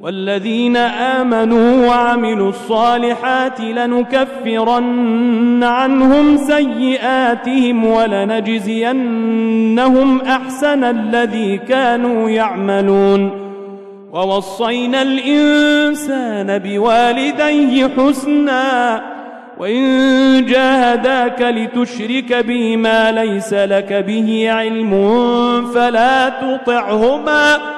والذين آمنوا وعملوا الصالحات لنكفرن عنهم سيئاتهم ولنجزينهم أحسن الذي كانوا يعملون ووصينا الإنسان بوالديه حسنا وإن جاهداك لتشرك بي ما ليس لك به علم فلا تطعهما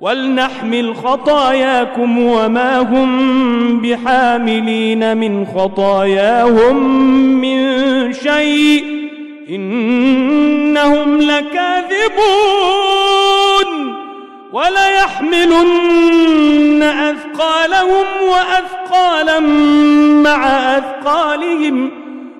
ولنحمل خطاياكم وما هم بحاملين من خطاياهم من شيء إنهم لكاذبون وليحملن أثقالهم وأثقالا مع أثقالهم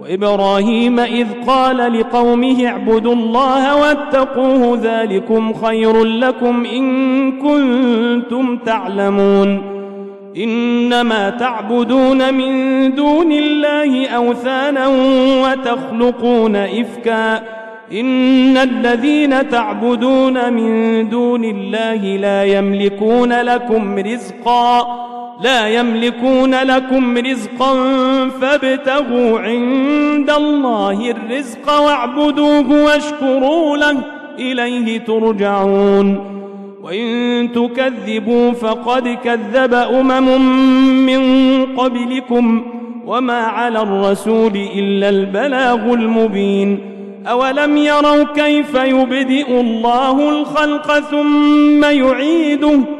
وإبراهيم إذ قال لقومه اعبدوا الله واتقوه ذلكم خير لكم إن كنتم تعلمون إنما تعبدون من دون الله أوثانا وتخلقون إفكا إن الذين تعبدون من دون الله لا يملكون لكم رزقا لا يملكون لكم رزقا فابتغوا عند الله الرزق واعبدوه واشكروا له إليه ترجعون. وإن تكذبوا فقد كذب أمم من قبلكم وما على الرسول إلا البلاغ المبين. أولم يروا كيف يبدئ الله الخلق ثم يعيده؟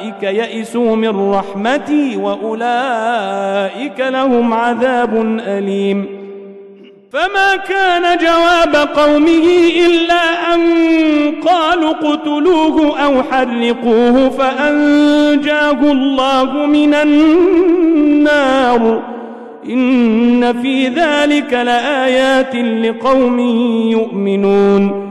يئسوا من رحمتي وأولئك لهم عذاب أليم. فما كان جواب قومه إلا أن قالوا اقتلوه أو حرقوه فأنجاه الله من النار. إن في ذلك لآيات لقوم يؤمنون.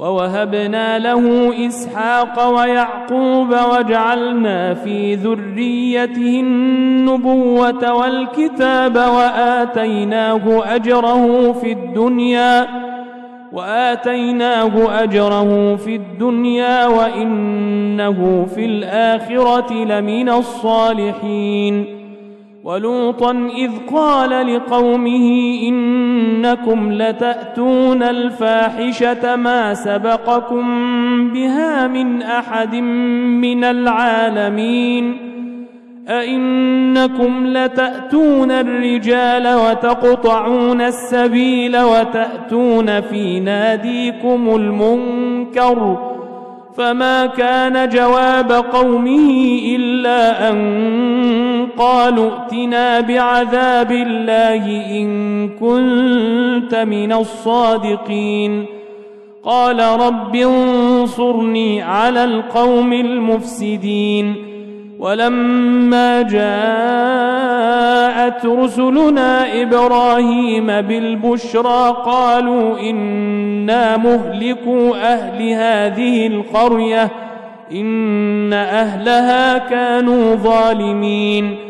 ووهبنا له إسحاق ويعقوب وجعلنا في ذريته النبوة والكتاب وآتيناه أجره في الدنيا وآتيناه أجره في الدنيا وإنه في الآخرة لمن الصالحين ولوطا إذ قال لقومه إنكم لتأتون الفاحشة ما سبقكم بها من أحد من العالمين أئنكم لتأتون الرجال وتقطعون السبيل وتأتون في ناديكم المنكر فما كان جواب قومه إلا أن قالوا ائتنا بعذاب الله إن كنت من الصادقين. قال رب انصرني على القوم المفسدين. ولما جاءت رسلنا إبراهيم بالبشرى قالوا إنا مهلكوا أهل هذه القرية إن أهلها كانوا ظالمين.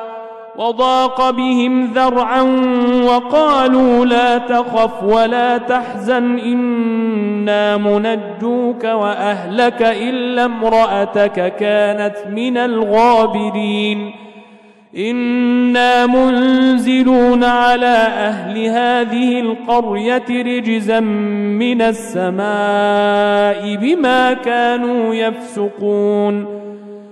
وضاق بهم ذرعا وقالوا لا تخف ولا تحزن إنا منجوك وأهلك إلا امرأتك كانت من الغابرين. إنا منزلون على أهل هذه القرية رجزا من السماء بما كانوا يفسقون.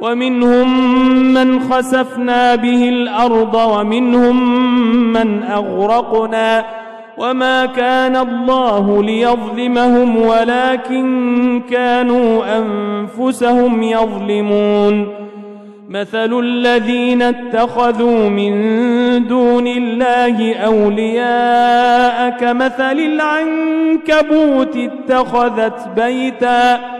ومنهم من خسفنا به الأرض ومنهم من أغرقنا وما كان الله ليظلمهم ولكن كانوا أنفسهم يظلمون. مثل الذين اتخذوا من دون الله أولياء كمثل العنكبوت اتخذت بيتا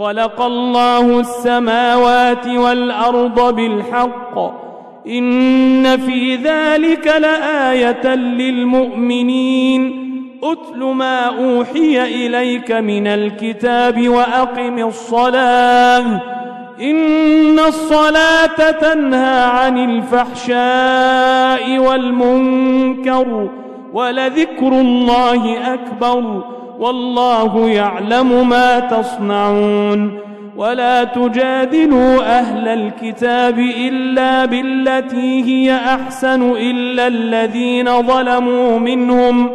خلق الله السماوات والأرض بالحق. إن في ذلك لآية للمؤمنين. أتل ما أوحي إليك من الكتاب وأقم الصلاة. إن الصلاة تنهى عن الفحشاء والمنكر ولذكر الله أكبر. والله يعلم ما تصنعون ولا تجادلوا أهل الكتاب إلا بالتي هي أحسن إلا الذين ظلموا منهم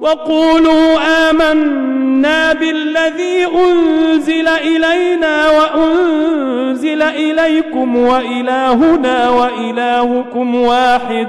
وقولوا آمنا بالذي أنزل إلينا وأنزل إليكم وإلهنا وإلهكم واحد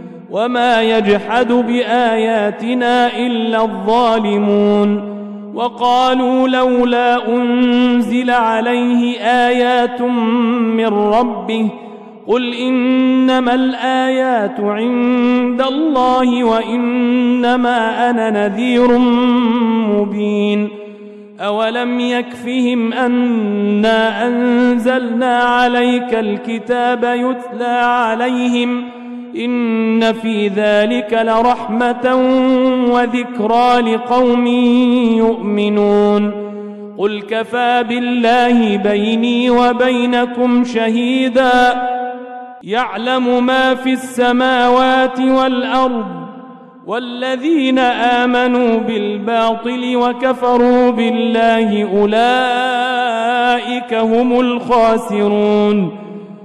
وما يجحد بآياتنا إلا الظالمون وقالوا لولا أنزل عليه آيات من ربه قل إنما الآيات عند الله وإنما أنا نذير مبين أولم يكفهم أنا أنزلنا عليك الكتاب يتلى عليهم ۖ إن في ذلك لرحمة وذكرى لقوم يؤمنون. قل كفى بالله بيني وبينكم شهيدا. يعلم ما في السماوات والأرض والذين آمنوا بالباطل وكفروا بالله أولئك هم الخاسرون.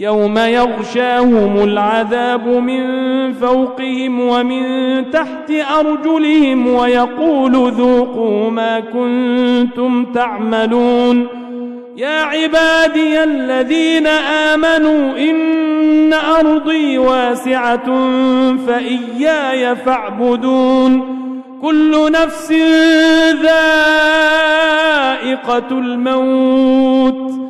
يوم يغشاهم العذاب من فوقهم ومن تحت أرجلهم ويقول ذوقوا ما كنتم تعملون يا عبادي الذين آمنوا إن أرضي واسعة فإياي فاعبدون كل نفس ذائقة الموت